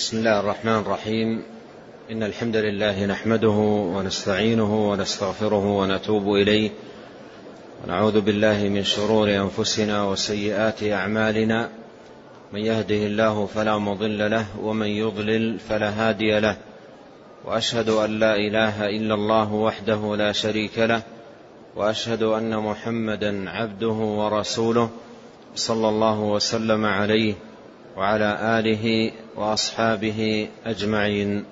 بسم الله الرحمن الرحيم. إن الحمد لله نحمده ونستعينه ونستغفره ونتوب إليه. ونعوذ بالله من شرور أنفسنا وسيئات أعمالنا. من يهده الله فلا مضل له ومن يضلل فلا هادي له. وأشهد أن لا إله إلا الله وحده لا شريك له. وأشهد أن محمدا عبده ورسوله صلى الله وسلم عليه وعلى آله وأصحابه أجمعين.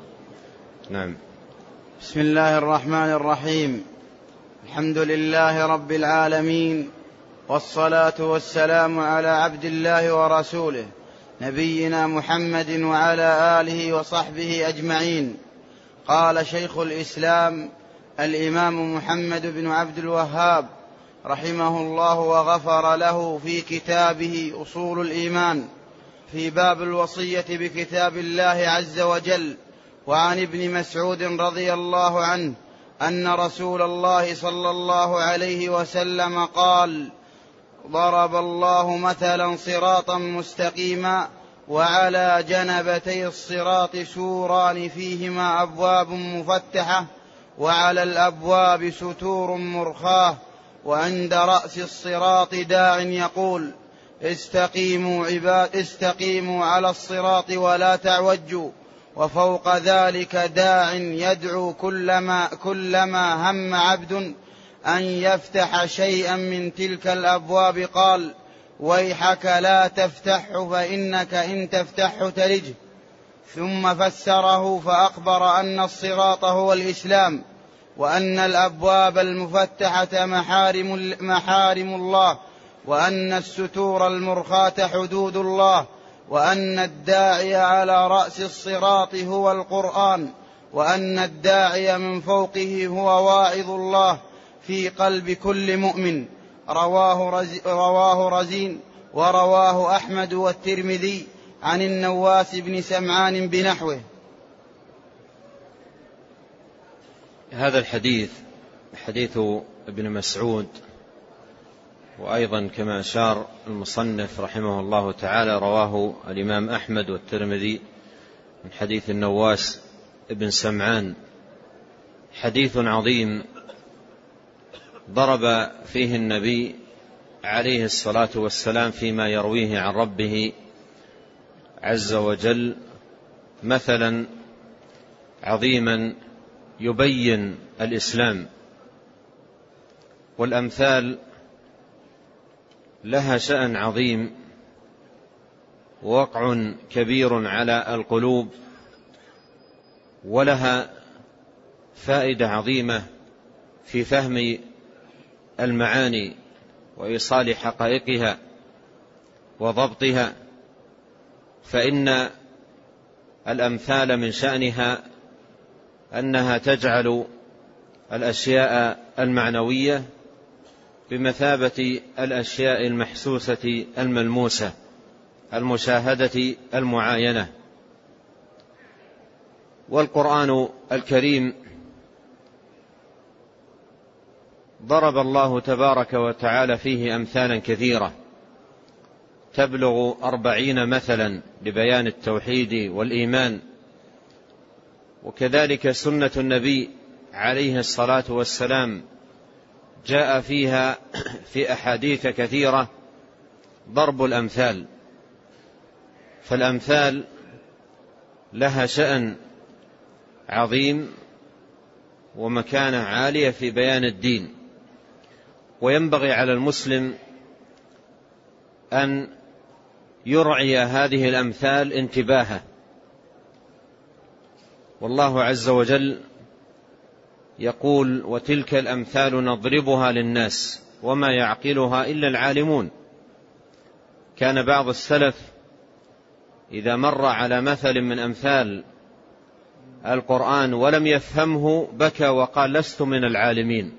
نعم. بسم الله الرحمن الرحيم. الحمد لله رب العالمين والصلاة والسلام على عبد الله ورسوله نبينا محمد وعلى آله وصحبه أجمعين. قال شيخ الإسلام الإمام محمد بن عبد الوهاب رحمه الله وغفر له في كتابه أصول الإيمان. في باب الوصية بكتاب الله عز وجل وعن ابن مسعود رضي الله عنه أن رسول الله صلى الله عليه وسلم قال ضرب الله مثلا صراطا مستقيما وعلى جنبتي الصراط سوران فيهما أبواب مفتحة وعلى الأبواب ستور مرخاة وعند رأس الصراط داع يقول استقيموا عباد استقيموا على الصراط ولا تعوجوا. وفوق ذلك داع يدعو كلما كلما هم عبد أن يفتح شيئا من تلك الأبواب. قال ويحك لا تفتحه فإنك إن تفتحه تلجه ثم فسره فأخبر أن الصراط هو الإسلام وأن الأبواب المفتحة محارم, محارم الله. وأن الستور المرخاة حدود الله وأن الداعي على رأس الصراط هو القرآن وأن الداعي من فوقه هو واعظ الله في قلب كل مؤمن. رواه, رز رواه رزين ورواه أحمد والترمذي عن النواس بن سمعان بنحوه. هذا الحديث حديث ابن مسعود وأيضا كما أشار المصنف رحمه الله تعالى رواه الإمام أحمد والترمذي من حديث النواس ابن سمعان. حديث عظيم ضرب فيه النبي عليه الصلاة والسلام فيما يرويه عن ربه عز وجل مثلا عظيما يبين الإسلام. والأمثال لها شأن عظيم ووقع كبير على القلوب ولها فائدة عظيمة في فهم المعاني وإيصال حقائقها وضبطها فإن الأمثال من شأنها أنها تجعل الأشياء المعنوية بمثابة الأشياء المحسوسة الملموسة المشاهدة المعاينة. والقرآن الكريم ضرب الله تبارك وتعالى فيه أمثالا كثيرة. تبلغ أربعين مثلا لبيان التوحيد والإيمان. وكذلك سنة النبي عليه الصلاة والسلام جاء فيها في أحاديث كثيرة ضرب الأمثال. فالأمثال لها شأن عظيم ومكانة عالية في بيان الدين. وينبغي على المسلم أن يرعي هذه الأمثال انتباهه. والله عز وجل يقول وتلك الأمثال نضربها للناس وما يعقلها إلا العالمون. كان بعض السلف إذا مر على مثل من أمثال القرآن ولم يفهمه بكى وقال لست من العالمين.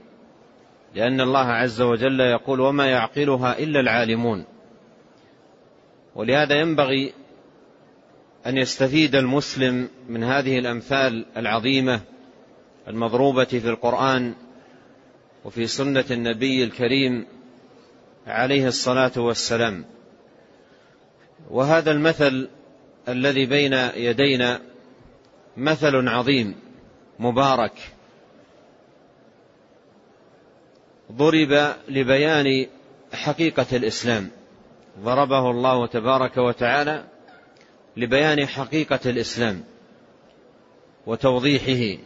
لأن الله عز وجل يقول وما يعقلها إلا العالمون. ولهذا ينبغي أن يستفيد المسلم من هذه الأمثال العظيمة المضروبة في القرآن وفي سنة النبي الكريم عليه الصلاة والسلام. وهذا المثل الذي بين يدينا مثل عظيم مبارك. ضرب لبيان حقيقة الإسلام. ضربه الله تبارك وتعالى لبيان حقيقة الإسلام وتوضيحه.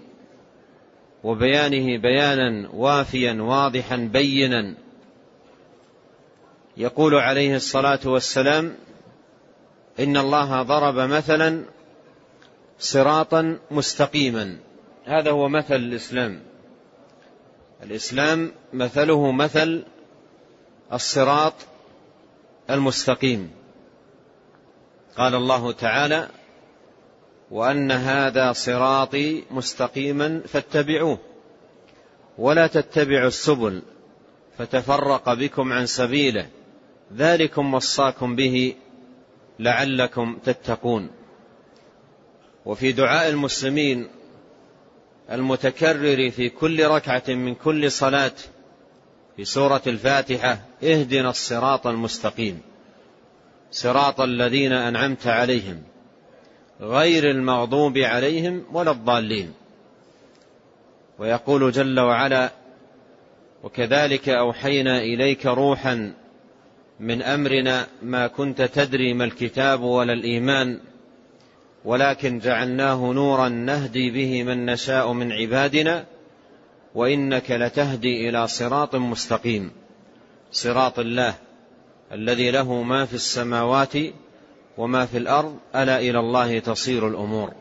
وبيانه بيانا وافيا واضحا بينا. يقول عليه الصلاة والسلام إن الله ضرب مثلا صراطا مستقيما. هذا هو مثل الإسلام. الإسلام مثله مثل الصراط المستقيم. قال الله تعالى وأن هذا صراطي مستقيما فاتبعوه. ولا تتبعوا السبل فتفرق بكم عن سبيله. ذلكم وصاكم به لعلكم تتقون. وفي دعاء المسلمين المتكرر في كل ركعة من كل صلاة في سورة الفاتحة اهدنا الصراط المستقيم صراط الذين أنعمت عليهم. غير المغضوب عليهم ولا الضالين. ويقول جل وعلا وكذلك أوحينا إليك روحا من أمرنا ما كنت تدري ما الكتاب ولا الإيمان ولكن جعلناه نورا نهدي به من نشاء من عبادنا وإنك لتهدي إلى صراط مستقيم. صراط الله الذي له ما في السماوات وما في الأرض ألا إلى الله تصير الأمور.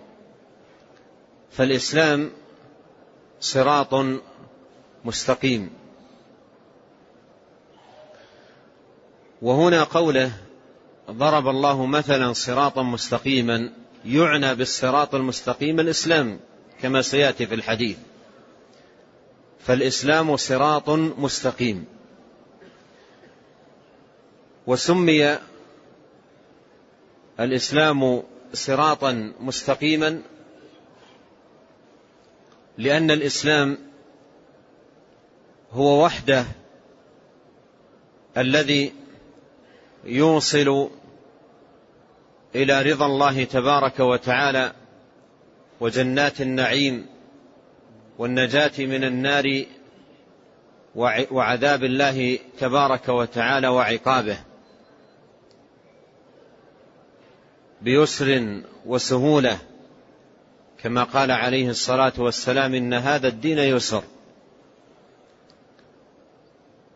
فالإسلام صراط مستقيم. وهنا قوله ضرب الله مثلا صراطا مستقيما يعنى بالصراط المستقيم الإسلام كما سيأتي في الحديث. فالإسلام صراط مستقيم. وسمي الإسلام صراطا مستقيما لأن الإسلام هو وحده الذي يوصل إلى رضا الله تبارك وتعالى وجنات النعيم والنجاة من النار وعذاب الله تبارك وتعالى وعقابه. بيسر وسهولة كما قال عليه الصلاة والسلام إن هذا الدين يسر.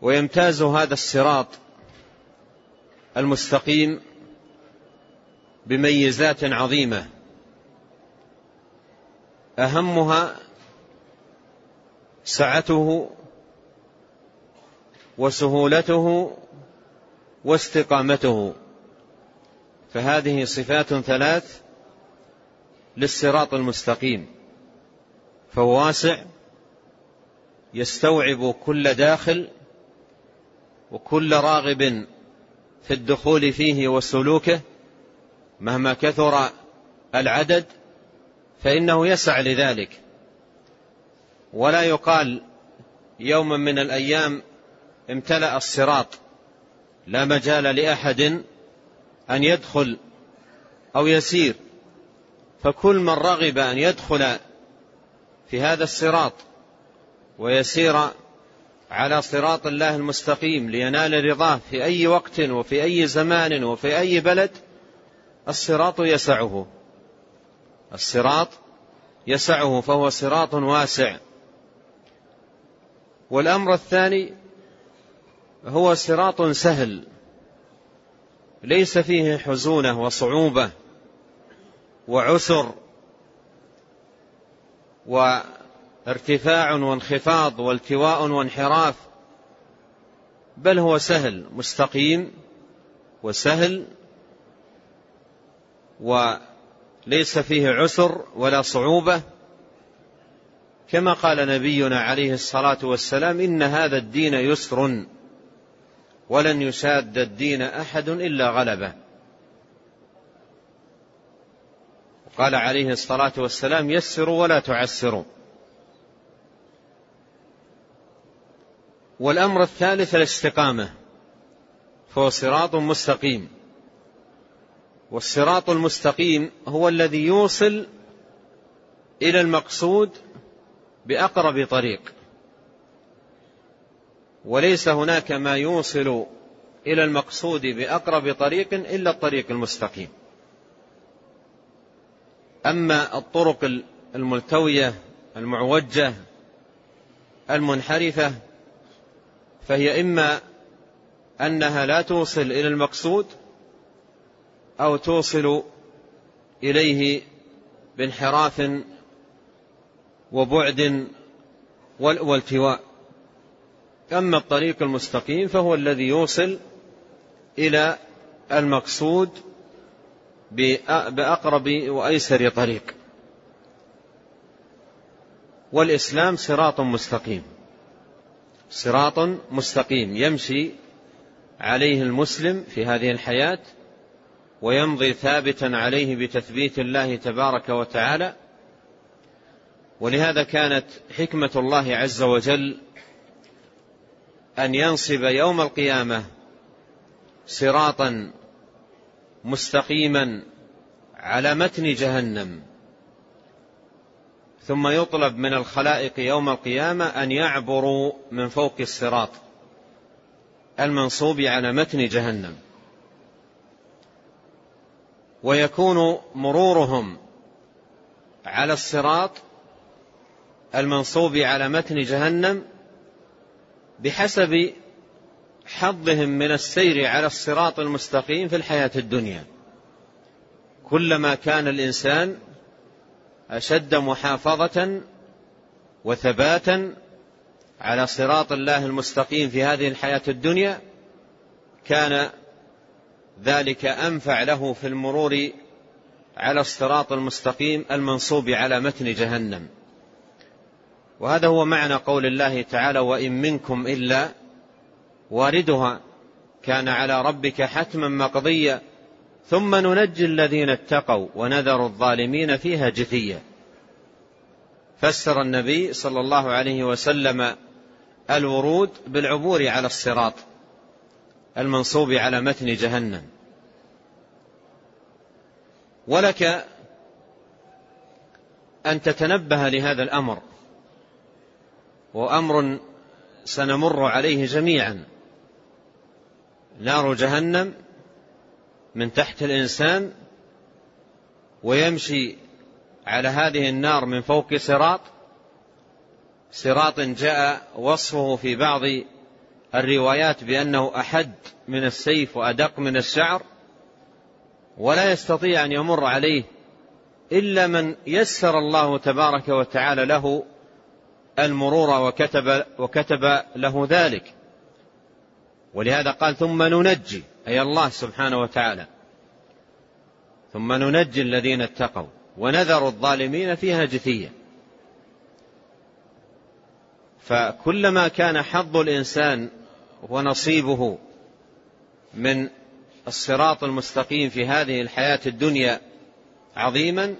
ويمتاز هذا الصراط المستقيم بميزات عظيمة. أهمها سعته وسهولته واستقامته. فهذه صفات ثلاث للصراط المستقيم. فهو واسع يستوعب كل داخل وكل راغب في الدخول فيه وسلوكه مهما كثر العدد فإنه يسع لذلك. ولا يقال يوما من الأيام امتلأ الصراط لا مجال لأحد أن يدخل أو يسير. فكل من رغب أن يدخل في هذا الصراط ويسير على صراط الله المستقيم لينال رضاه في أي وقت وفي أي زمان وفي أي بلد الصراط يسعه. الصراط يسعه فهو صراط واسع. والأمر الثاني هو صراط سهل. ليس فيه حزونة وصعوبة وعسر وارتفاع وانخفاض والتواء وانحراف بل هو سهل مستقيم وسهل وليس فيه عسر ولا صعوبة. كما قال نبينا عليه الصلاة والسلام إن هذا الدين يسر. ولن يشاد الدين أحد إلا غلبه. قال عليه الصلاة والسلام يسروا ولا تعسروا. والأمر الثالث الاستقامة فهو صراط مستقيم. والصراط المستقيم هو الذي يوصل إلى المقصود بأقرب طريق. وليس هناك ما يوصل إلى المقصود بأقرب طريق إلا الطريق المستقيم. أما الطرق الملتوية المعوجة المنحرفة فهي إما أنها لا توصل إلى المقصود أو توصل إليه بانحراف وبعد والتواء. أما الطريق المستقيم فهو الذي يوصل إلى المقصود بأقرب وأيسر طريق. والإسلام صراط مستقيم. صراط مستقيم. يمشي عليه المسلم في هذه الحياة ويمضي ثابتا عليه بتثبيت الله تبارك وتعالى. ولهذا كانت حكمة الله عز وجل أن ينصب يوم القيامة صراطا مستقيما على متن جهنم. ثم يطلب من الخلائق يوم القيامة أن يعبروا من فوق الصراط المنصوب على متن جهنم. ويكون مرورهم على الصراط المنصوب على متن جهنم بحسب حظهم من السير على الصراط المستقيم في الحياة الدنيا. كلما كان الإنسان أشد محافظة وثباتا على صراط الله المستقيم في هذه الحياة الدنيا كان ذلك أنفع له في المرور على الصراط المستقيم المنصوب على متن جهنم. وهذا هو معنى قول الله تعالى وإن منكم إلا واردها كان على ربك حتما مقضيا ثم ننجي الذين اتقوا ونذر الظالمين فيها جثيا فسر النبي صلى الله عليه وسلم الورود بالعبور على الصراط المنصوب على متن جهنم. ولك أن تتنبه لهذا الأمر. وأمر سنمر عليه جميعا. نار جهنم من تحت الإنسان ويمشي على هذه النار من فوق صراط. صراط جاء وصفه في بعض الروايات بأنه أحد من السيف وأدق من الشعر ولا يستطيع أن يمر عليه إلا من يسر الله تبارك وتعالى له المرور وكتب, وكتب له ذلك. ولهذا قال ثم ننجي أي الله سبحانه وتعالى. ثم ننجي الذين اتقوا ونذر الظالمين فيها جثيا فكلما كان حظ الإنسان ونصيبه من الصراط المستقيم في هذه الحياة الدنيا عظيما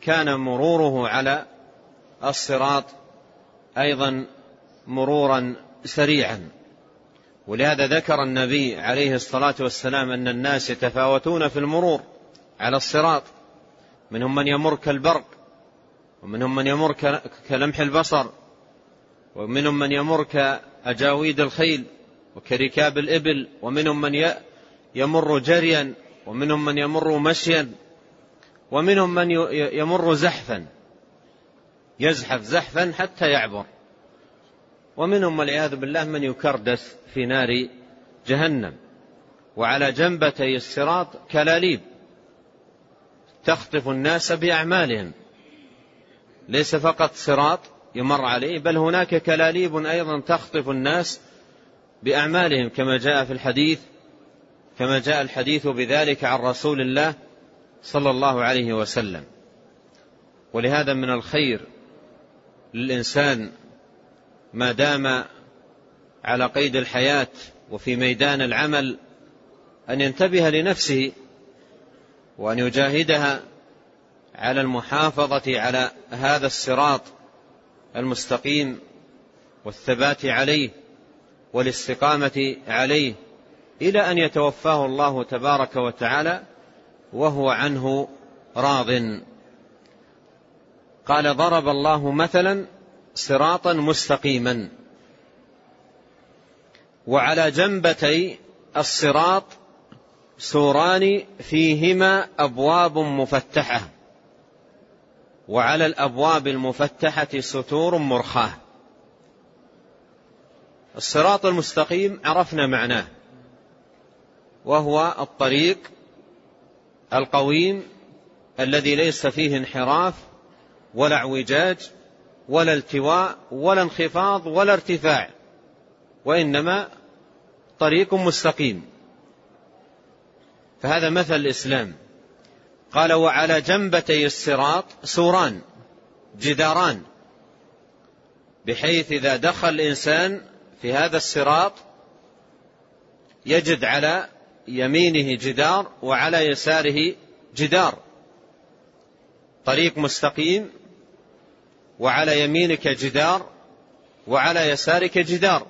كان مروره على الصراط أيضا مرورا سريعا. ولهذا ذكر النبي عليه الصلاة والسلام أن الناس يتفاوتون في المرور على الصراط. منهم من يمر كالبرق ومنهم من يمر كلمح البصر ومنهم من يمر كأجاويد الخيل وكركاب الإبل ومنهم من يمر جريا ومنهم من يمر مشيا ومنهم من يمر زحفا. يزحف زحفا حتى يعبر. ومنهم والعياذ بالله من يكردس في نار جهنم. وعلى جنبتي الصراط كلاليب. تخطف الناس بأعمالهم. ليس فقط صراط يمر عليه بل هناك كلاليب أيضا تخطف الناس بأعمالهم كما جاء في الحديث كما جاء الحديث بذلك عن رسول الله صلى الله عليه وسلم. ولهذا من الخير للإنسان ما دام على قيد الحياة وفي ميدان العمل أن ينتبه لنفسه وأن يجاهدها على المحافظة على هذا الصراط المستقيم والثبات عليه والاستقامة عليه إلى أن يتوفاه الله تبارك وتعالى وهو عنه راض. قال ضرب الله مثلا صراطا مستقيما وعلى جنبتي الصراط سوران فيهما أبواب مفتحة وعلى الأبواب المفتحة ستور مرخاة. الصراط المستقيم عرفنا معناه وهو الطريق القويم الذي ليس فيه انحراف ولا اعوجاج ولا التواء ولا انخفاض ولا ارتفاع وإنما طريق مستقيم. فهذا مثل الإسلام. قال وعلى جنبتي الصراط سوران جداران بحيث إذا دخل الإنسان في هذا الصراط يجد على يمينه جدار وعلى يساره جدار. طريق مستقيم وعلى يمينك جدار وعلى يسارك جدار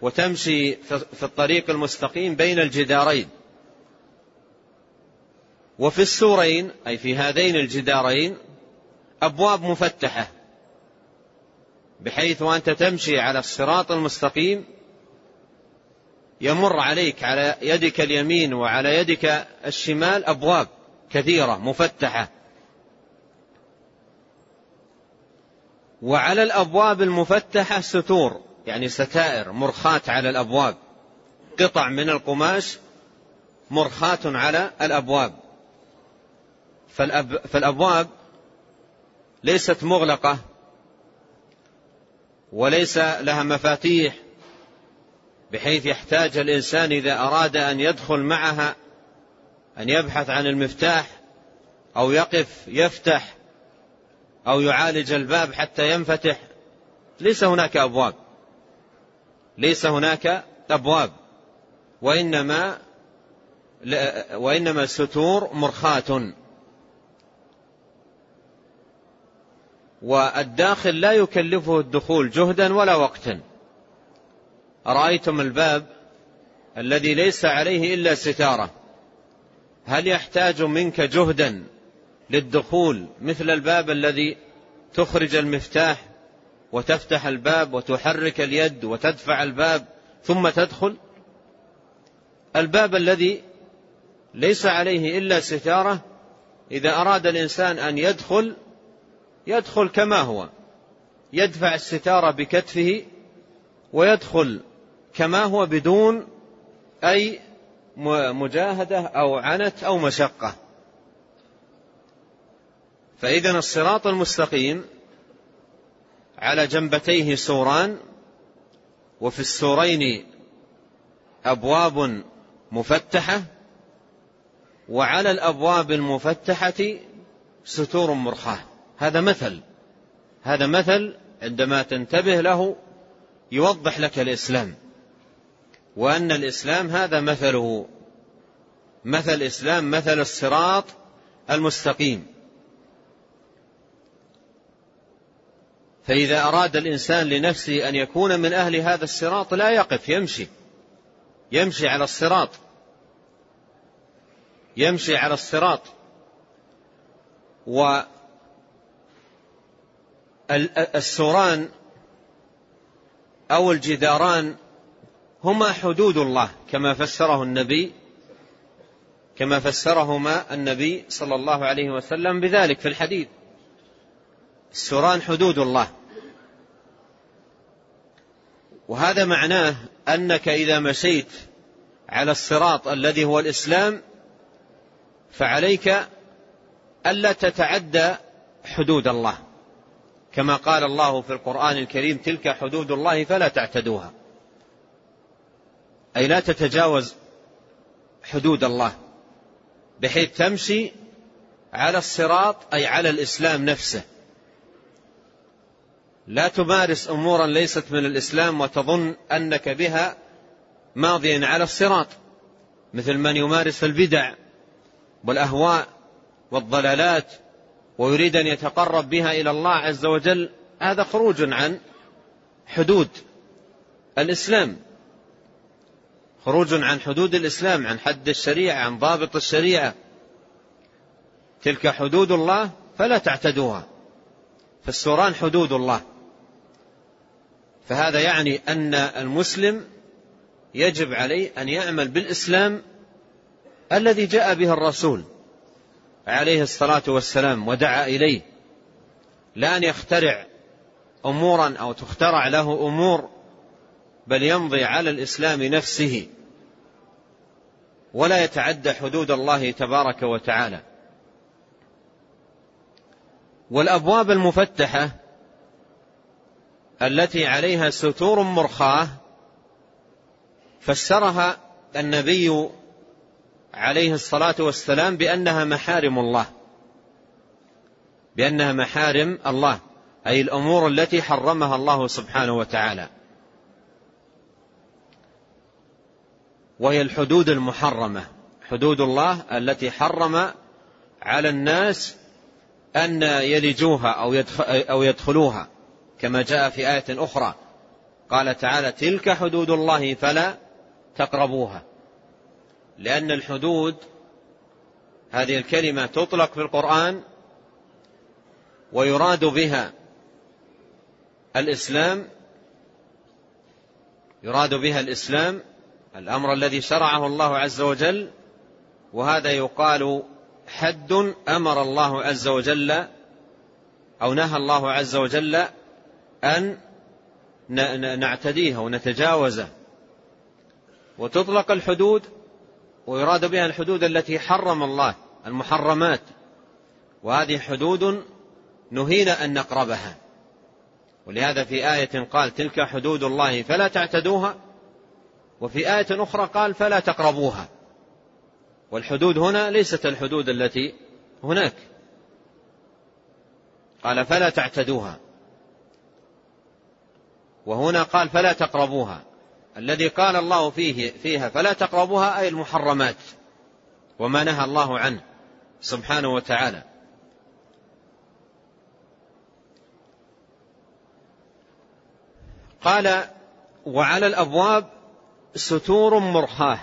وتمشي في الطريق المستقيم بين الجدارين. وفي السورين أي في هذين الجدارين أبواب مفتحة بحيث أنت تمشي على الصراط المستقيم يمر عليك على يدك اليمين وعلى يدك الشمال أبواب كثيرة مفتحة. وعلى الأبواب المفتحة ستور يعني ستائر مرخاة على الأبواب. قطع من القماش مرخاة على الأبواب. فالأب فالأبواب ليست مغلقة وليس لها مفاتيح بحيث يحتاج الإنسان إذا أراد أن يدخل معها أن يبحث عن المفتاح أو يقف يفتح أو يعالج الباب حتى ينفتح. ليس هناك أبواب. ليس هناك أبواب. وإنما وإنما الستور مرخاة. والداخل لا يكلفه الدخول جهدا ولا وقتا. أرأيتم الباب الذي ليس عليه إلا ستارة. هل يحتاج منك جهدا للدخول مثل الباب الذي تخرج المفتاح وتفتح الباب وتحرك اليد وتدفع الباب ثم تدخل. الباب الذي ليس عليه إلا ستارة إذا أراد الإنسان أن يدخل يدخل كما هو. يدفع الستارة بكتفه ويدخل كما هو بدون أي مجاهدة أو عنت أو مشقة. فإذا الصراط المستقيم على جنبتيه سوران وفي السورين أبواب مفتحة وعلى الأبواب المفتحة ستور مرخاة. هذا مثل هذا مثل عندما تنتبه له يوضح لك الإسلام وأن الإسلام هذا مثله مثل الإسلام مثل الصراط المستقيم. فإذا أراد الإنسان لنفسه أن يكون من أهل هذا الصراط لا يقف يمشي. يمشي على الصراط. يمشي على الصراط. والسوران أو الجداران هما حدود الله كما فسره النبي كما فسرهما النبي صلى الله عليه وسلم بذلك في الحديث. السوران حدود الله. وهذا معناه أنك إذا مشيت على الصراط الذي هو الإسلام فعليك ألا تتعدى حدود الله. كما قال الله في القرآن الكريم تلك حدود الله فلا تعتدوها. أي لا تتجاوز حدود الله بحيث تمشي على الصراط أي على الإسلام نفسه. لا تمارس أمورا ليست من الإسلام وتظن أنك بها ماضيا على الصراط مثل من يمارس البدع والأهواء والضلالات ويريد أن يتقرب بها إلى الله عز وجل هذا خروج عن حدود الإسلام. خروج عن حدود الإسلام عن حد الشريعة عن ضابط الشريعة. تلك حدود الله فلا تعتدوها. فالسوران حدود الله. فهذا يعني أن المسلم يجب عليه أن يعمل بالإسلام الذي جاء به الرسول عليه الصلاة والسلام ودعا إليه لا أن يخترع أمورا أو تخترع له أمور بل يمضي على الإسلام نفسه ولا يتعدى حدود الله تبارك وتعالى. والأبواب المفتحة التي عليها ستور مرخاة فسرها النبي عليه الصلاة والسلام بأنها محارم الله. بأنها محارم الله. أي الأمور التي حرمها الله سبحانه وتعالى. وهي الحدود المحرمة. حدود الله التي حرم على الناس أن يلجوها أو يدخلوها. كما جاء في آية أخرى. قال تعالى تلك حدود الله فلا تقربوها. لأن الحدود هذه الكلمة تطلق في القرآن ويراد بها الإسلام يراد بها الإسلام الأمر الذي شرعه الله عز وجل وهذا يقال حد أمر الله عز وجل أو نهى الله عز وجل أن نعتديها ونتجاوزه. وتطلق الحدود ويراد بها الحدود التي حرم الله المحرمات. وهذه حدود نهينا أن نقربها. ولهذا في آية قال تلك حدود الله فلا تعتدوها وفي آية أخرى قال فلا تقربوها. والحدود هنا ليست الحدود التي هناك. قال فلا تعتدوها. وهنا قال فلا تقربوها. الذي قال الله فيه فيها فلا تقربوها أي المحرمات وما نهى الله عنه سبحانه وتعالى. قال وعلى الأبواب ستور مرخاه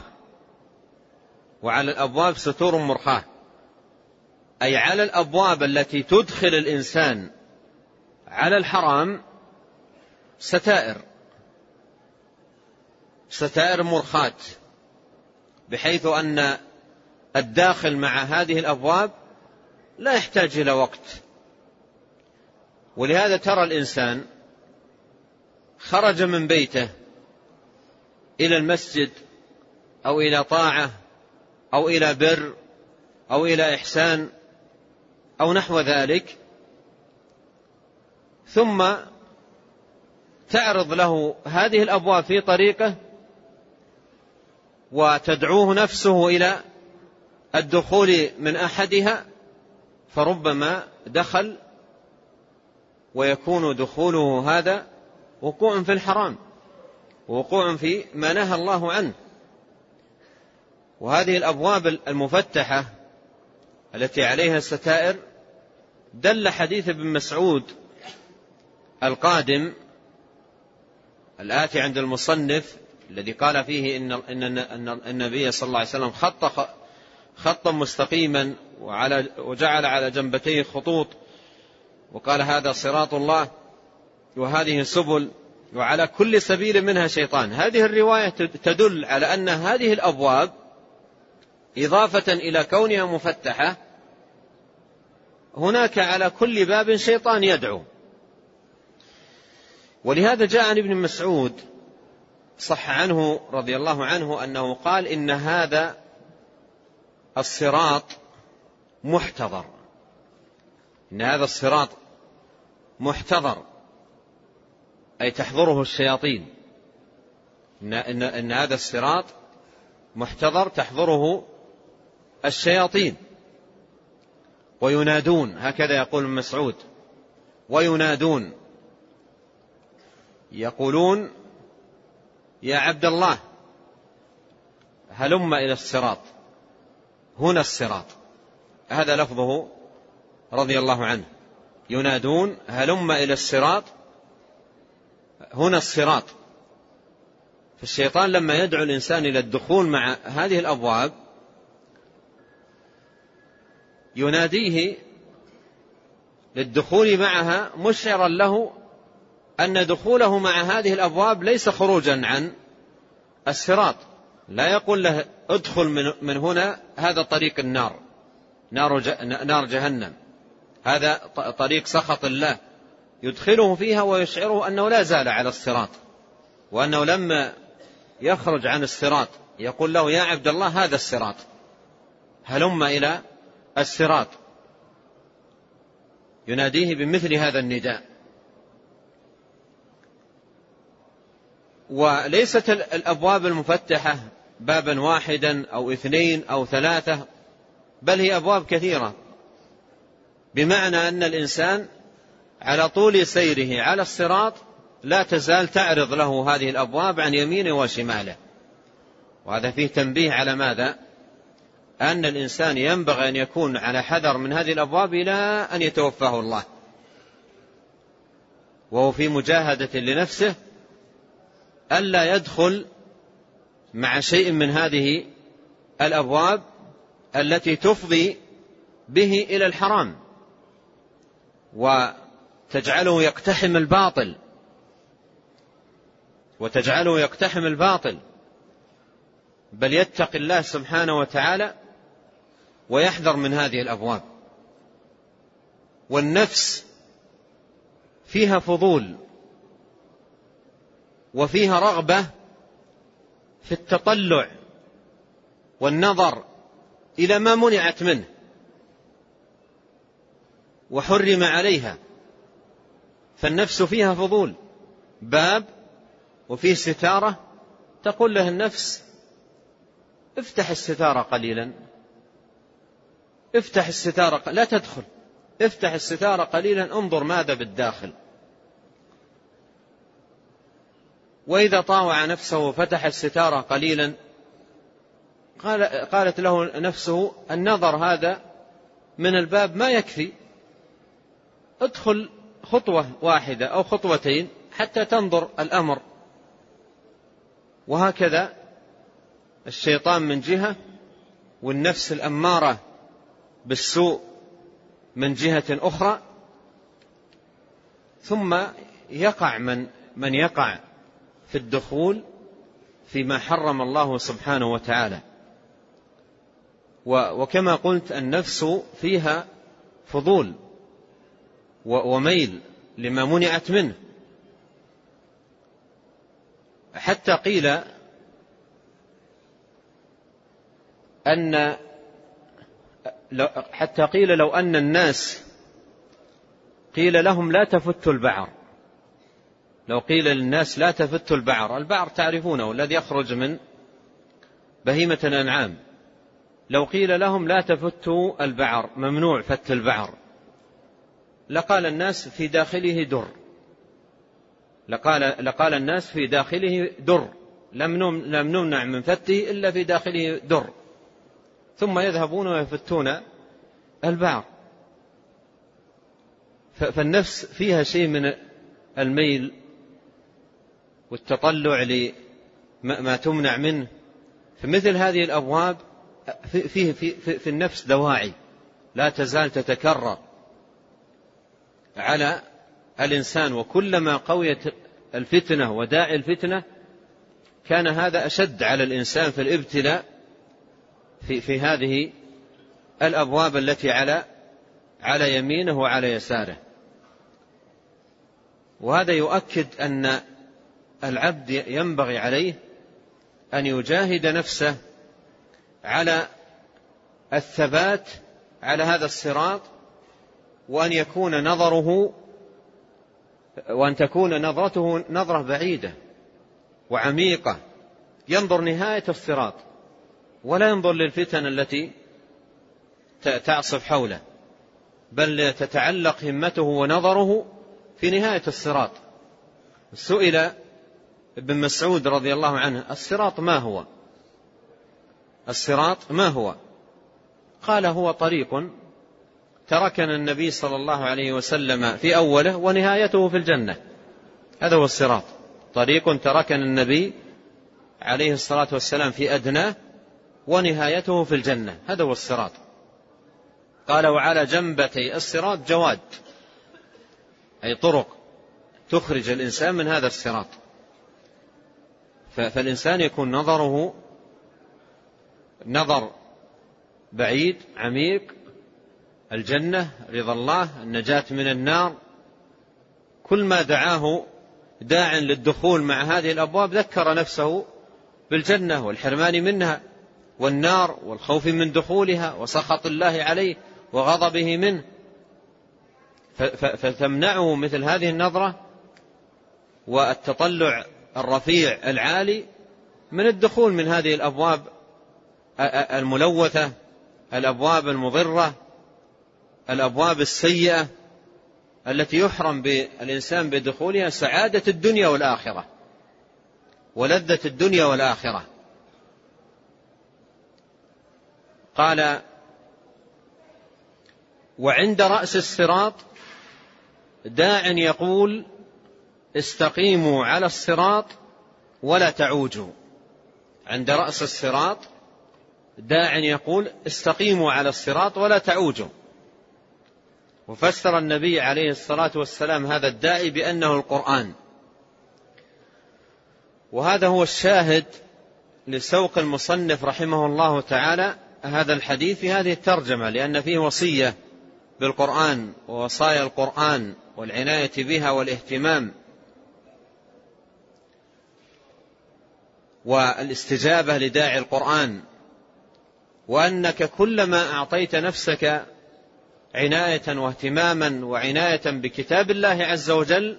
وعلى الأبواب ستور مرخاه أي على الأبواب التي تدخل الإنسان على الحرام ستائر. ستائر مرخاة بحيث أن الداخل مع هذه الأبواب لا يحتاج إلى وقت. ولهذا ترى الإنسان خرج من بيته إلى المسجد أو إلى طاعة أو إلى بر أو إلى إحسان أو نحو ذلك ثم تعرض له هذه الأبواب في طريقه وتدعوه نفسه إلى الدخول من أحدها فربما دخل ويكون دخوله هذا وقوع في الحرام وقوع في ما نهى الله عنه. وهذه الأبواب المفتحة التي عليها الستائر دل حديث ابن مسعود القادم الآتي عند المصنف الذي قال فيه إن, إن, النبي صلى الله عليه وسلم خط خطا مستقيما وعلى وجعل على جنبتيه خطوط وقال هذا صراط الله وهذه سبل وعلى كل سبيل منها شيطان. هذه الرواية تدل على أن هذه الأبواب إضافة إلى كونها مفتحة هناك على كل باب شيطان يدعو. ولهذا جاء عن ابن مسعود صح عنه رضي الله عنه أنه قال إن هذا الصراط محتضر. إن هذا الصراط محتضر. أي تحضره الشياطين. إن, إن, إن هذا الصراط محتضر تحضره الشياطين. وينادون هكذا يقول ابن مسعود. وينادون. يقولون يا عبد الله هلم إلى الصراط هنا الصراط. هذا لفظه رضي الله عنه. ينادون هلم إلى الصراط هنا الصراط. فالشيطان لما يدعو الإنسان إلى الدخول مع هذه الأبواب يناديه للدخول معها مشعرا له أن دخوله مع هذه الأبواب ليس خروجا عن الصراط. لا يقول له ادخل من, من هنا هذا طريق النار. نار, نار جهنم. هذا طريق سخط الله. يدخله فيها ويشعره أنه لا زال على الصراط. وأنه لما يخرج عن الصراط يقول له يا عبد الله هذا الصراط. هلم إلى الصراط. يناديه بمثل هذا النداء. وليست الأبواب المفتحة بابا واحدا أو اثنين أو ثلاثة بل هي أبواب كثيرة. بمعنى أن الإنسان على طول سيره على الصراط لا تزال تعرض له هذه الأبواب عن يمينه وشماله. وهذا فيه تنبيه على ماذا؟ أن الإنسان ينبغي أن يكون على حذر من هذه الأبواب إلى أن يتوفاه الله. وهو في مجاهدة لنفسه ألا يدخل مع شيء من هذه الأبواب التي تفضي به إلى الحرام وتجعله يقتحم الباطل وتجعله يقتحم الباطل بل يتقي الله سبحانه وتعالى ويحذر من هذه الأبواب. والنفس فيها فضول وفيها رغبة في التطلع والنظر إلى ما منعت منه وحرم عليها. فالنفس فيها فضول. باب وفيه ستارة تقول له النفس افتح الستارة قليلا. افتح الستارة لا تدخل. افتح الستارة قليلا انظر ماذا بالداخل. وإذا طاوع نفسه وفتح الستارة قليلا قال قالت له نفسه النظر هذا من الباب ما يكفي. ادخل خطوة واحدة أو خطوتين حتى تنظر الأمر. وهكذا الشيطان من جهة والنفس الأمارة بالسوء من جهة أخرى. ثم يقع من من يقع في الدخول فيما حرم الله سبحانه وتعالى. وكما قلت النفس فيها فضول وميل لما منعت منه. حتى قيل أن حتى قيل لو أن الناس قيل لهم لا تفتوا البعر. لو قيل للناس لا تفتوا البعر البعر تعرفونه الذي يخرج من بهيمة الأنعام. لو قيل لهم لا تفتوا البعر ممنوع فت البعر. لقال الناس في داخله در. لقال, لقال الناس في داخله در. لم نمنع من فته إلا في داخله در. ثم يذهبون ويفتون البعض فالنفس فيها شيء من الميل والتطلع لما تمنع منه. فمثل هذه الأبواب فيه في, في, في النفس دواعي لا تزال تتكرر على الإنسان. وكلما قويت الفتنة وداعي الفتنة كان هذا أشد على الإنسان في الابتلاء في, في هذه الأبواب التي على على يمينه وعلى يساره. وهذا يؤكد أن العبد ينبغي عليه أن يجاهد نفسه على الثبات على هذا الصراط وأن يكون نظره وأن تكون نظرته نظرة بعيدة وعميقة. ينظر نهاية الصراط ولا ينظر للفتن التي تعصف حوله بل تتعلق همته ونظره في نهاية الصراط. سئل ابن مسعود رضي الله عنه الصراط ما هو؟ الصراط ما هو؟ قال هو طريق تركنا النبي صلى الله عليه وسلم في أوله ونهايته في الجنة. هذا هو الصراط. طريق تركنا النبي عليه الصلاة والسلام في أدناه ونهايته في الجنة. هذا هو الصراط. قال وعلى جنبتي الصراط جواد أي طرق تخرج الإنسان من هذا الصراط. فالإنسان يكون نظره نظر بعيد عميق الجنة رضا الله النجاة من النار. كل ما دعاه داع للدخول مع هذه الأبواب ذكر نفسه بالجنة والحرمان منها والنار والخوف من دخولها وسخط الله عليه وغضبه منه. فتمنعه مثل هذه النظرة والتطلع الرفيع العالي من الدخول من هذه الأبواب الملوثة الأبواب المضرة الأبواب السيئة التي يحرم بالإنسان بدخولها سعادة الدنيا والآخرة ولذة الدنيا والآخرة. قال وعند رأس الصراط داع يقول استقيموا على الصراط ولا تعوجوا. عند رأس الصراط داع يقول استقيموا على الصراط ولا تعوجوا. وفسر النبي عليه الصلاة والسلام هذا الداعي بأنه القرآن. وهذا هو الشاهد لسوق المصنف رحمه الله تعالى هذا الحديث في هذه الترجمة لأن فيه وصية بالقرآن ووصايا القرآن والعناية بها والاهتمام والاستجابة لداعي القرآن وأنك كلما أعطيت نفسك عناية واهتماما وعناية بكتاب الله عز وجل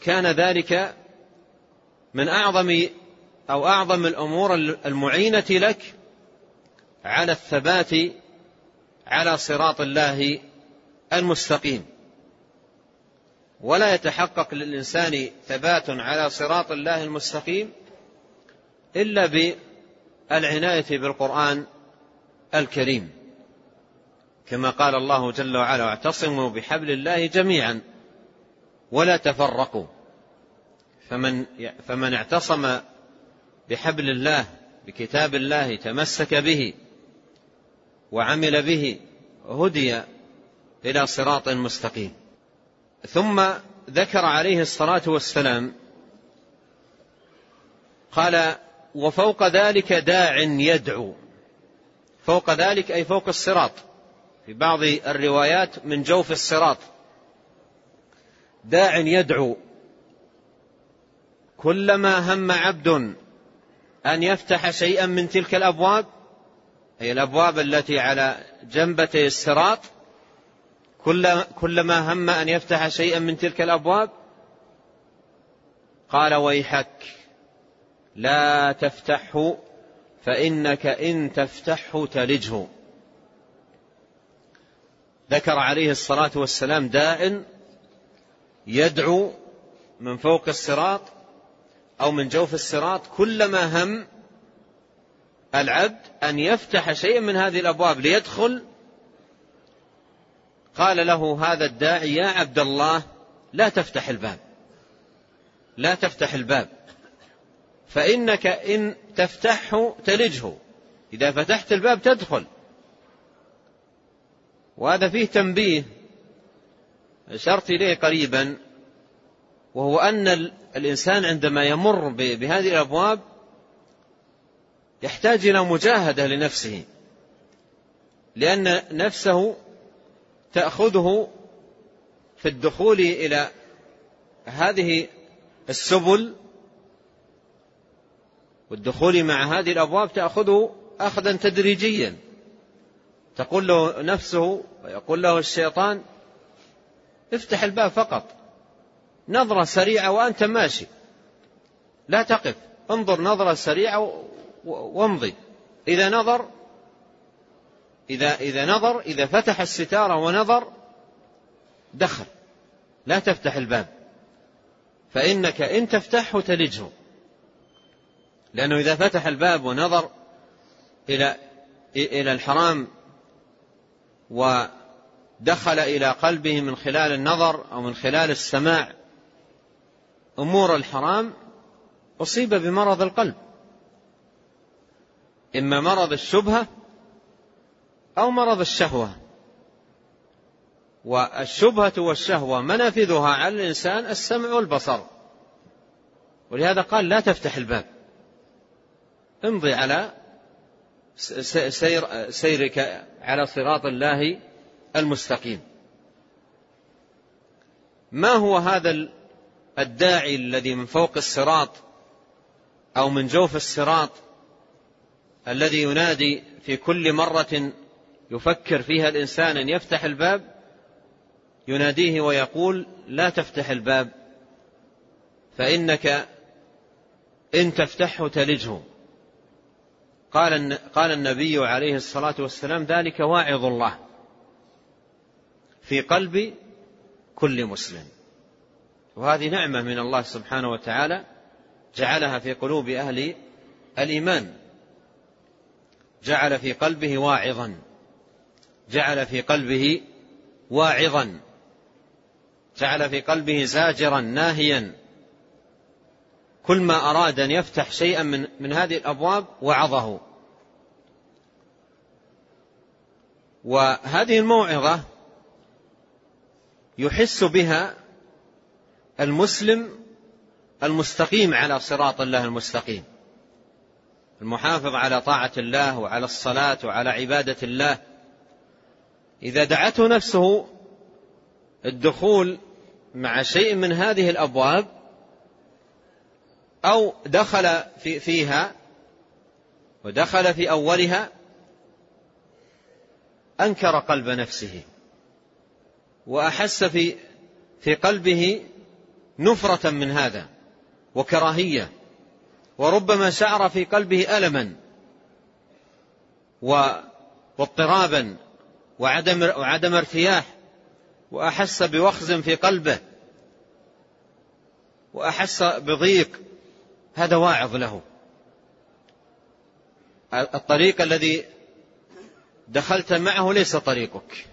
كان ذلك من أعظم أو أعظم الأمور المعينة لك على الثبات على صراط الله المستقيم. ولا يتحقق للإنسان ثبات على صراط الله المستقيم إلا بالعناية بالقرآن الكريم. كما قال الله جل وعلا واعتصموا بحبل الله جميعا ولا تفرقوا فمن فمن اعتصم بحبل الله بكتاب الله تمسك به وعمل به هدي إلى صراط مستقيم. ثم ذكر عليه الصلاة والسلام قال وفوق ذلك داع يدعو. فوق ذلك أي فوق الصراط. في بعض الروايات من جوف الصراط. داع يدعو. كلما هم عبد أن يفتح شيئا من تلك الأبواب أي الأبواب التي على جنبتي الصراط كلما هم أن يفتح شيئا من تلك الأبواب قال ويحك لا تفتحه فإنك إن تفتحه تلجه. ذكر عليه الصلاة والسلام داء يدعو من فوق الصراط أو من جوف الصراط كلما هم العبد أن يفتح شيئا من هذه الأبواب ليدخل قال له هذا الداعي يا عبد الله لا تفتح الباب لا تفتح الباب فإنك إن تفتحه تلجه إذا فتحت الباب تدخل. وهذا فيه تنبيه أشرت إليه قريبا وهو أن الإنسان عندما يمر بهذه الأبواب يحتاج إلى مجاهدة لنفسه لأن نفسه تأخذه في الدخول إلى هذه السبل والدخول مع هذه الأبواب تأخذه أخذا تدريجيا. تقول له نفسه ويقول له الشيطان افتح الباب فقط. نظرة سريعة وأنت ماشي. لا تقف. انظر نظرة سريعة وامضي. إذا نظر إذا إذا نظر إذا فتح الستارة ونظر دخل. لا تفتح الباب. فإنك إن تفتحه تلجه. لأنه إذا فتح الباب ونظر إلى إلى الحرام ودخل إلى قلبه من خلال النظر أو من خلال السماع أمور الحرام أصيب بمرض القلب. إما مرض الشبهة أو مرض الشهوة. والشبهة والشهوة منافذها على الإنسان السمع والبصر. ولهذا قال لا تفتح الباب. امضي على سير سيرك على صراط الله المستقيم. ما هو هذا الداعي الذي من فوق الصراط أو من جوف الصراط الذي ينادي في كل مرة يفكر فيها الإنسان أن يفتح الباب يناديه ويقول لا تفتح الباب فإنك إن تفتحه تلجه. قال قال النبي عليه الصلاة والسلام ذلك واعظ الله في قلب كل مسلم. وهذه نعمة من الله سبحانه وتعالى جعلها في قلوب أهل الإيمان. جعل في قلبه واعظا. جعل في قلبه واعظا جعل في قلبه زاجرا ناهيا. كل ما أراد أن يفتح شيئا من, من هذه الأبواب وعظه. وهذه الموعظة يحس بها المسلم المستقيم على صراط الله المستقيم. المحافظ على طاعة الله وعلى الصلاة وعلى عبادة الله. إذا دعته نفسه الدخول مع شيء من هذه الأبواب أو دخل في فيها ودخل في أولها أنكر قلب نفسه وأحس في في قلبه نفرة من هذا وكراهية وربما شعر في قلبه ألما واضطرابا وعدم وعدم ارتياح وأحس بوخز في قلبه وأحس بضيق هذا واعظ له. الطريق الذي دخلت معه ليس طريقك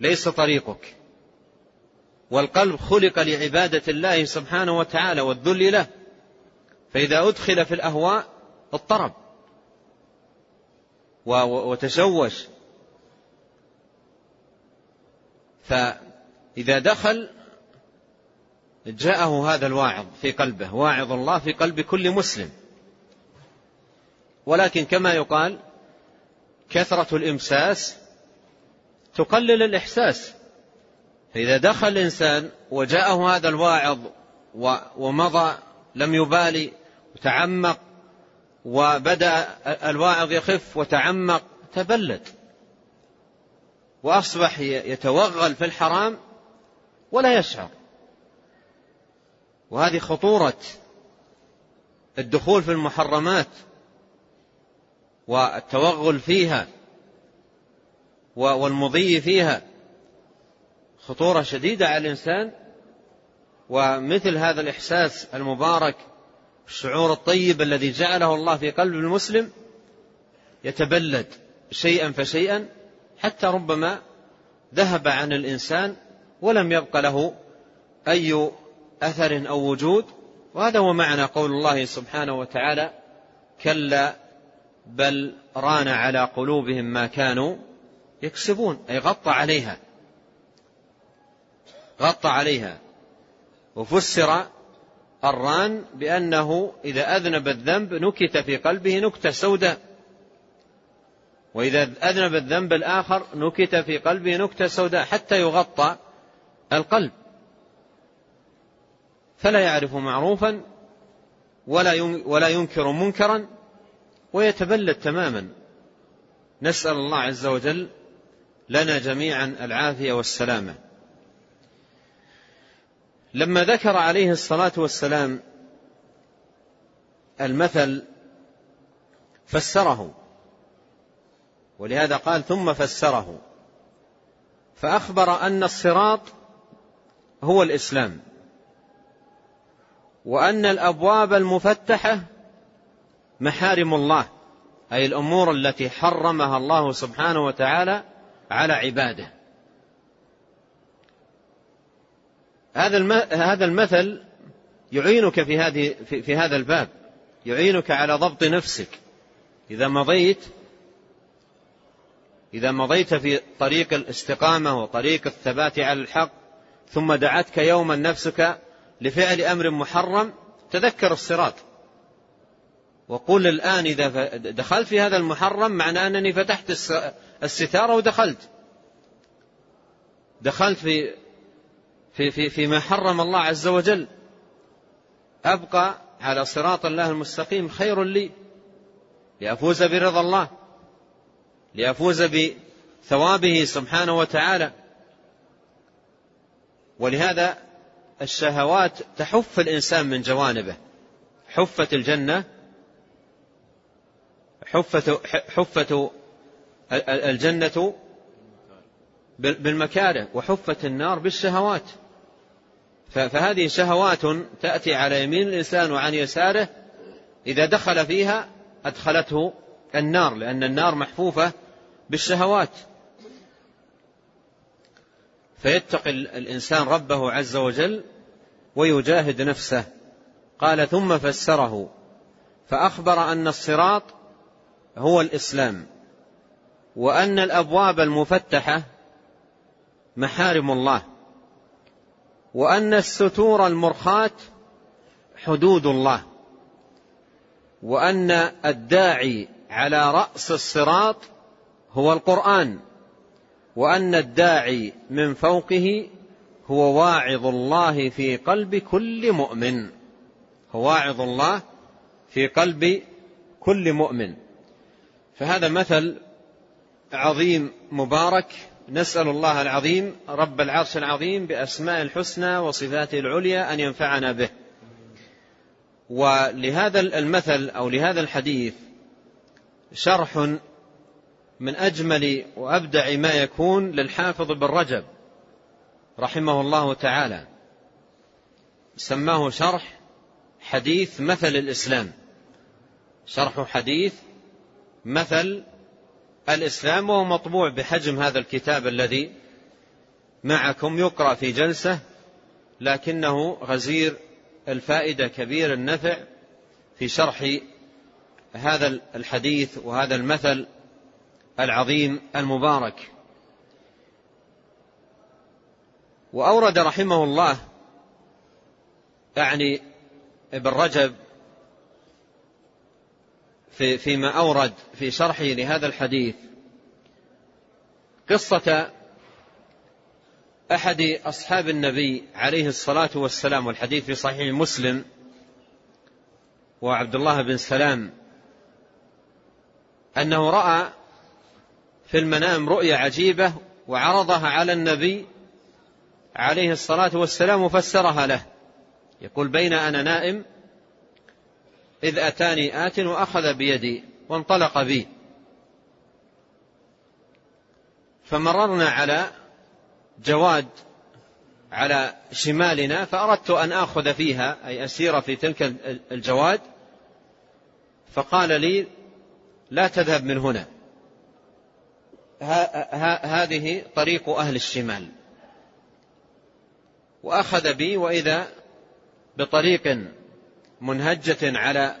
ليس طريقك. والقلب خلق لعبادة الله سبحانه وتعالى والذل له فإذا أدخل في الأهواء اضطرب. وتشوش. فإذا دخل جاءه هذا الواعظ في قلبه واعظ الله في قلب كل مسلم. ولكن كما يقال كثرة الإمساس تقلل الإحساس. فإذا دخل الإنسان وجاءه هذا الواعظ ومضى لم يبالي وتعمق وبدأ الواعظ يخف وتعمق تبلد. وأصبح يتوغل في الحرام ولا يشعر وهذه خطورة الدخول في المحرمات والتوغل فيها والمضي فيها خطورة شديدة على الإنسان. ومثل هذا الإحساس المبارك الشعور الطيب الذي جعله الله في قلب المسلم يتبلد شيئا فشيئا. حتى ربما ذهب عن الإنسان ولم يبق له أي أثر أو وجود وهذا هو معنى قول الله سبحانه وتعالى كلا بل ران على قلوبهم ما كانوا يكسبون أي غطى عليها غطى عليها وفسر الران بأنه إذا أذنب الذنب نكت في قلبه نكتة سوداء. وإذا أذنب الذنب الآخر نكت في قلبه نكتة سوداء حتى يغطى القلب. فلا يعرف معروفا ولا ولا ينكر منكرا ويتبلد تماما. نسأل الله عز وجل لنا جميعا العافية والسلامة. لما ذكر عليه الصلاة والسلام المثل فسره. ولهذا قال ثم فسره. فأخبر أن الصراط هو الإسلام. وأن الأبواب المفتحة محارم الله أي الأمور التي حرمها الله سبحانه وتعالى على عباده. هذا المثل يعينك في هذه في, في هذا الباب يعينك على ضبط نفسك. إذا مضيت إذا مضيت في طريق الاستقامة وطريق الثبات على الحق ثم دعتك يوما نفسك لفعل أمر محرم تذكر الصراط. وقل الآن إذا دخلت في هذا المحرم معنى أنني فتحت الستارة ودخلت. دخلت في في في فيما حرم الله عز وجل. أبقى على صراط الله المستقيم خير لي. لأفوز برضا الله. لأفوز بثوابه سبحانه وتعالى. ولهذا الشهوات تحف الإنسان من جوانبه. حفت الجنة حفت, حفت الجنة بالمكاره وحفت النار بالشهوات. فهذه شهوات تأتي على يمين الإنسان وعن يساره إذا دخل فيها أدخلته النار لأن النار محفوفة بالشهوات. فيتقي الإنسان ربه عز وجل ويجاهد نفسه. قال ثم فسره. فأخبر أن الصراط هو الإسلام. وأن الأبواب المفتحة محارم الله. وأن الستور المرخاة حدود الله. وأن الداعي على رأس الصراط هو القرآن وأن الداعي من فوقه هو واعظ الله في قلب كل مؤمن. هو واعظ الله في قلب كل مؤمن. فهذا مثل عظيم مبارك. نسأل الله العظيم رب العرش العظيم بأسماء الحسنى وصفاته العليا أن ينفعنا به. ولهذا المثل أو لهذا الحديث شرح من أجمل وأبدع ما يكون للحافظ بن رجب رحمه الله تعالى. سماه شرح حديث مثل الإسلام. شرح حديث مثل الإسلام وهو مطبوع بحجم هذا الكتاب الذي معكم يقرأ في جلسة لكنه غزير الفائدة كبير النفع في شرح هذا الحديث وهذا المثل العظيم المبارك. وأورد رحمه الله يعني ابن رجب في فيما أورد في شرحه لهذا الحديث قصة أحد أصحاب النبي عليه الصلاة والسلام والحديث في صحيح مسلم وعبد الله بن سلام أنه رأى في المنام رؤيا عجيبة وعرضها على النبي عليه الصلاة والسلام وفسرها له. يقول بين أنا نائم إذ أتاني آت وأخذ بيدي وانطلق بي. فمررنا على جواد على شمالنا فأردت أن آخذ فيها أي أسير في تلك الجواد فقال لي لا تذهب من هنا. هذه طريق أهل الشمال. وأخذ بي وإذا بطريق منهجة على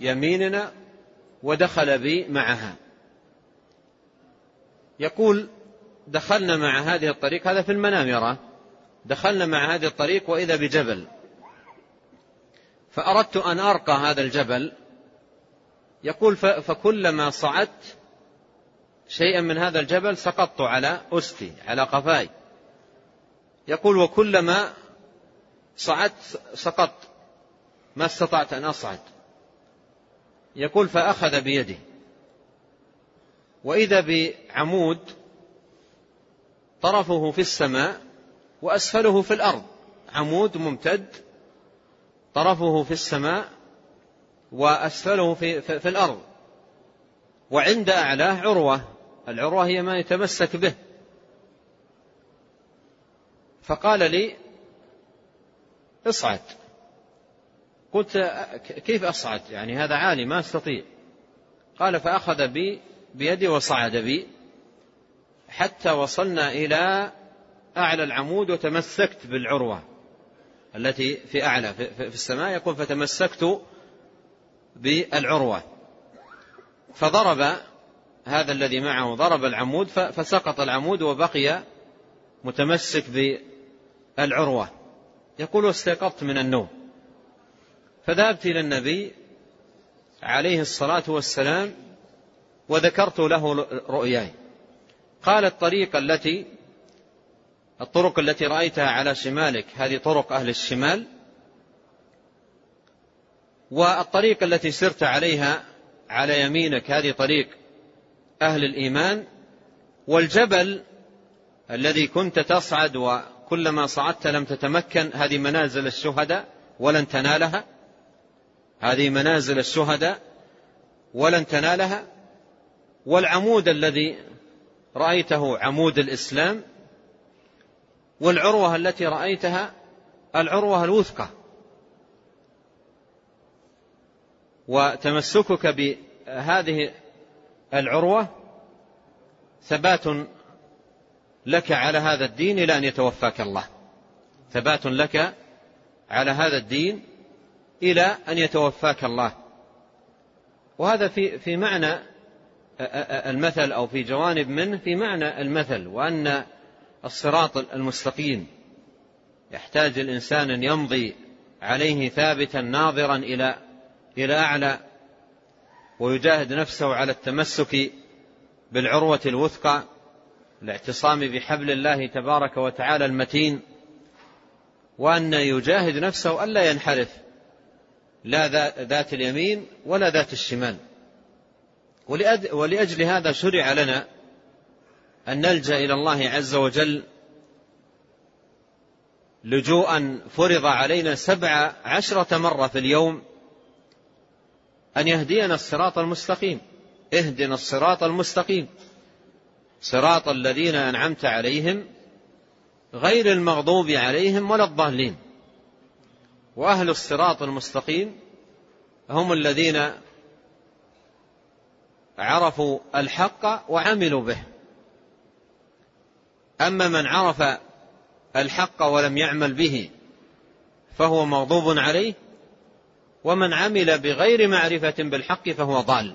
يميننا ودخل بي معها. يقول دخلنا مع هذه الطريق هذا في المنام يرى دخلنا مع هذه الطريق وإذا بجبل. فأردت أن أرقى هذا الجبل. يقول فكلما صعدت شيئا من هذا الجبل سقطت على أستي على قفاي. يقول وكلما صعدت سقطت ما استطعت أن أصعد. يقول فأخذ بيدي وإذا بعمود طرفه في السماء وأسفله في الأرض. عمود ممتد طرفه في السماء وأسفله في, في, في الأرض. وعند أعلاه عروة. العروة هي ما يتمسك به. فقال لي اصعد. قلت كيف أصعد؟ يعني هذا عالي ما أستطيع. قال فأخذ بي بيدي وصعد بي حتى وصلنا إلى أعلى العمود وتمسكت بالعروة التي في أعلى في السماء يقول فتمسكت بالعروة. فضرب هذا الذي معه ضرب العمود فسقط العمود وبقي متمسك بالعروة. يقول استيقظت من النوم. فذهبت إلى النبي عليه الصلاة والسلام وذكرت له رؤياي. قال الطريقة التي الطرق التي رأيتها على شمالك هذه طرق أهل الشمال. والطريق التي سرت عليها على يمينك هذه طريق أهل الإيمان والجبل الذي كنت تصعد وكلما صعدت لم تتمكن هذه منازل الشهداء ولن تنالها. هذه منازل الشهداء ولن تنالها. والعمود الذي رأيته عمود الإسلام والعروة التي رأيتها العروة الوثقى وتمسكك بهذه العروة ثبات لك على هذا الدين إلى أن يتوفاك الله. ثبات لك على هذا الدين إلى أن يتوفاك الله. وهذا في في معنى المثل أو في جوانب منه في معنى المثل وأن الصراط المستقيم. يحتاج الإنسان أن يمضي عليه ثابتا ناظرا إلى إلى أعلى ويجاهد نفسه على التمسك بالعروة الوثقى الاعتصام بحبل الله تبارك وتعالى المتين وأن يجاهد نفسه ألا ينحرف لا ذات اليمين ولا ذات الشمال. ولأجل هذا شرع لنا أن نلجأ إلى الله عز وجل لجوءا فرض علينا سبع عشرة مرة في اليوم أن يهدينا الصراط المستقيم. اهدنا الصراط المستقيم. صراط الذين أنعمت عليهم غير المغضوب عليهم ولا الضالين. وأهل الصراط المستقيم هم الذين عرفوا الحق وعملوا به. أما من عرف الحق ولم يعمل به فهو مغضوب عليه ومن عمل بغير معرفة بالحق فهو ضال.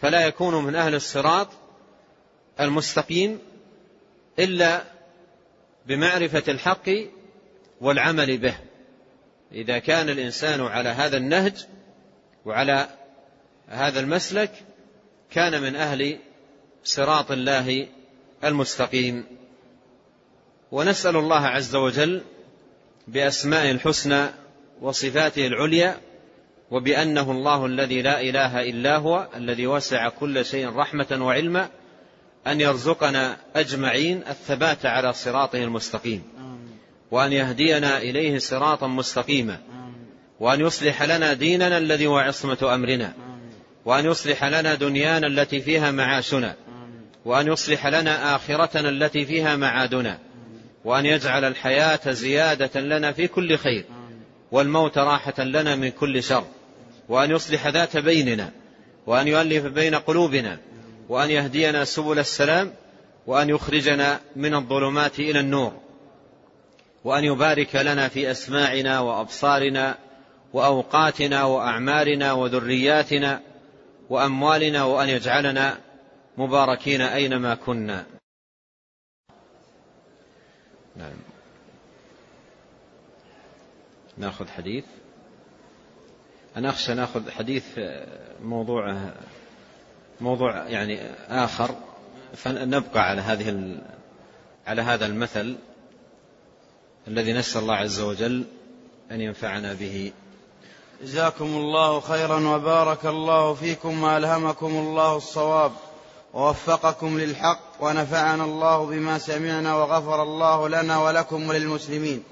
فلا يكون من أهل الصراط المستقيم إلا بمعرفة الحق والعمل به. إذا كان الإنسان على هذا النهج وعلى هذا المسلك كان من أهل صراط الله المستقيم. ونسأل الله عز وجل بأسمائه الحسنى وصفاته العليا وبأنه الله الذي لا إله إلا هو الذي وسع كل شيء رحمة وعلما أن يرزقنا أجمعين الثبات على صراطه المستقيم. وأن يهدينا إليه صراطا مستقيما. وأن يصلح لنا ديننا الذي هو عصمة أمرنا. وأن يصلح لنا دنيانا التي فيها معاشنا. وأن يصلح لنا آخرتنا التي فيها معادنا. وأن يجعل الحياة زيادة لنا في كل خير. والموت راحة لنا من كل شر وأن يصلح ذات بيننا وأن يؤلف بين قلوبنا وأن يهدينا سبل السلام وأن يخرجنا من الظلمات إلى النور وأن يبارك لنا في أسماعنا وأبصارنا وأوقاتنا وأعمارنا وذرياتنا وأموالنا وأن يجعلنا مباركين أينما كنا. نعم. ناخذ حديث. أنا أخشى ناخذ حديث موضوع موضوع يعني آخر. فنبقى على هذه على هذا المثل الذي نسأل الله عز وجل أن ينفعنا به. جزاكم الله خيرا وبارك الله فيكم وألهمكم الله الصواب ووفقكم للحق ونفعنا الله بما سمعنا وغفر الله لنا ولكم وللمسلمين.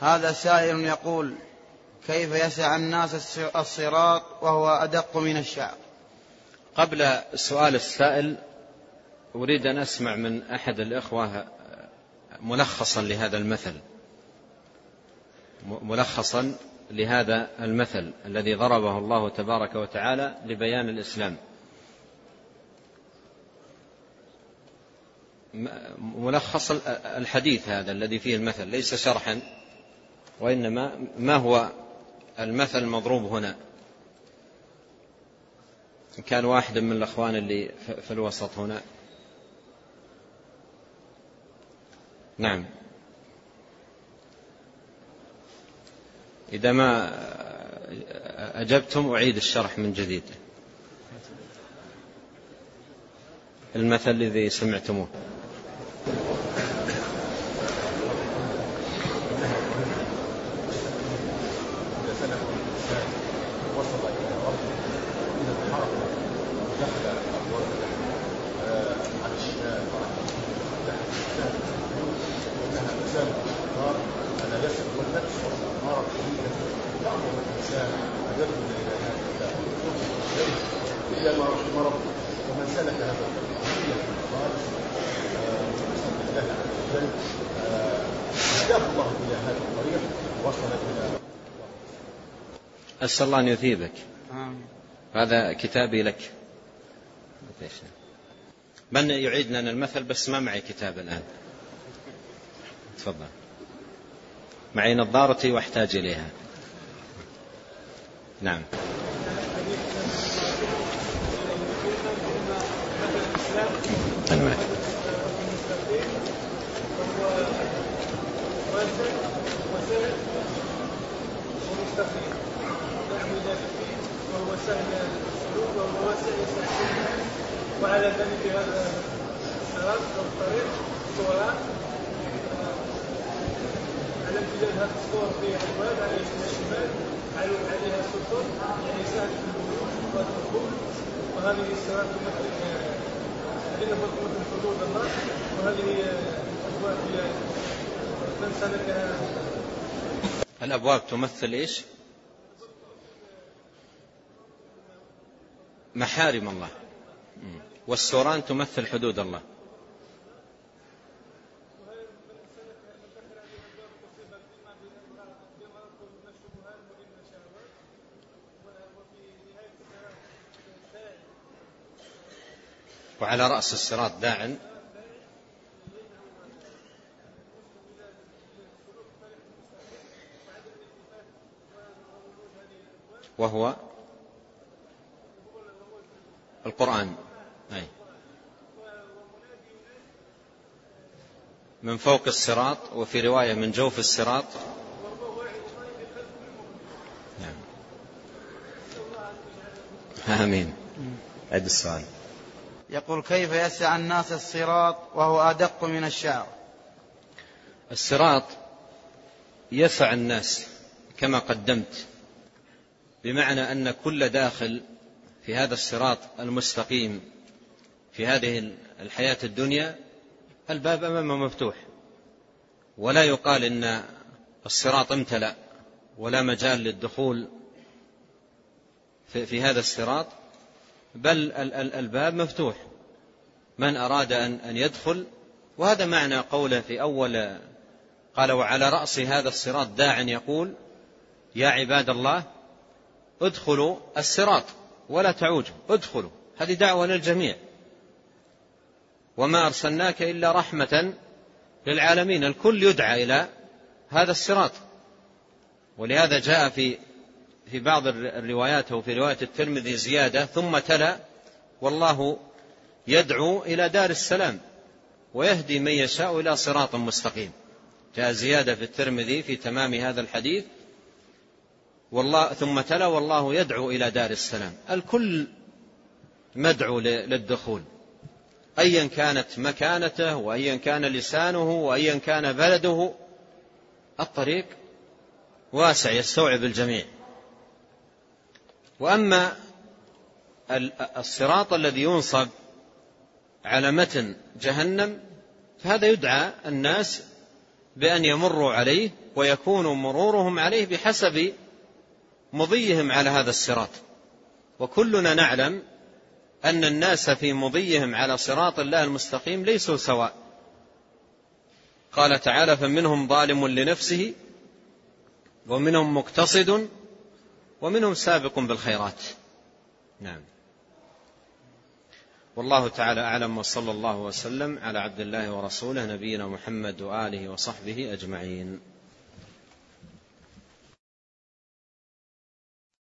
هذا سائل يقول كيف يسع الناس الصراط وهو أدق من الشعر؟ قبل سؤال السائل أريد أن أسمع من أحد الإخوة ملخصا لهذا المثل. ملخصا لهذا المثل الذي ضربه الله تبارك وتعالى لبيان الإسلام. ملخص الحديث هذا الذي فيه المثل ليس شرحا. وإنما ما هو المثل المضروب هنا؟ كان واحد من الأخوان اللي في الوسط هنا. نعم. إذا ما أجبتم أعيد الشرح من جديد. المثل الذي سمعتموه. أسأل الله أن يثيبك هذا كتابي لك. من يعيد لنا المثل بس ما معي كتاب الآن. تفضل. معي نظارتي وأحتاج إليها. نعم. وعلى امتداد هذا الصور في ابواب على الشمال عليها سطور يعني سهل في والدخول وهذه الصراط تمثل أدلة تمثل حدود الله وهذه الابواب هي الأبواب تمثل إيش؟ محارم الله. والسوران تمثل حدود الله. وعلى رأس الصراط داع وهو القرآن. أي. من فوق الصراط وفي رواية من جوف الصراط. نعم. آمين. عد السؤال. يقول كيف يسع الناس الصراط وهو أدق من الشعر؟ الصراط يسع الناس كما قدمت. بمعنى أن كل داخل في هذا الصراط المستقيم في هذه الحياة الدنيا الباب أمامه مفتوح. ولا يقال إن الصراط امتلأ ولا مجال للدخول في هذا الصراط بل الباب مفتوح. من أراد أن يدخل وهذا معنى قوله في أول قال وعلى رأس هذا الصراط داع يقول يا عباد الله ادخلوا الصراط ولا تعوجوا ادخلوا هذه دعوة للجميع. وما أرسلناك إلا رحمة للعالمين الكل يدعى إلى هذا الصراط. ولهذا جاء في في بعض الروايات أو في رواية الترمذي زيادة ثم تلا والله يدعو إلى دار السلام ويهدي من يشاء إلى صراط مستقيم. جاء زيادة في الترمذي في تمام هذا الحديث والله ثم تلا والله يدعو إلى دار السلام. الكل مدعو للدخول. أيا كانت مكانته وأيا كان لسانه وأيا كان بلده. الطريق واسع يستوعب الجميع. وأما الصراط الذي ينصب على متن جهنم فهذا يدعى الناس بأن يمروا عليه ويكون مرورهم عليه بحسب مضيهم على هذا الصراط. وكلنا نعلم أن الناس في مضيهم على صراط الله المستقيم ليسوا سواء. قال تعالى فمنهم ظالم لنفسه ومنهم مقتصد ومنهم سابق بالخيرات. نعم. والله تعالى أعلم وصلى الله وسلم على عبد الله ورسوله نبينا محمد وآله وصحبه أجمعين.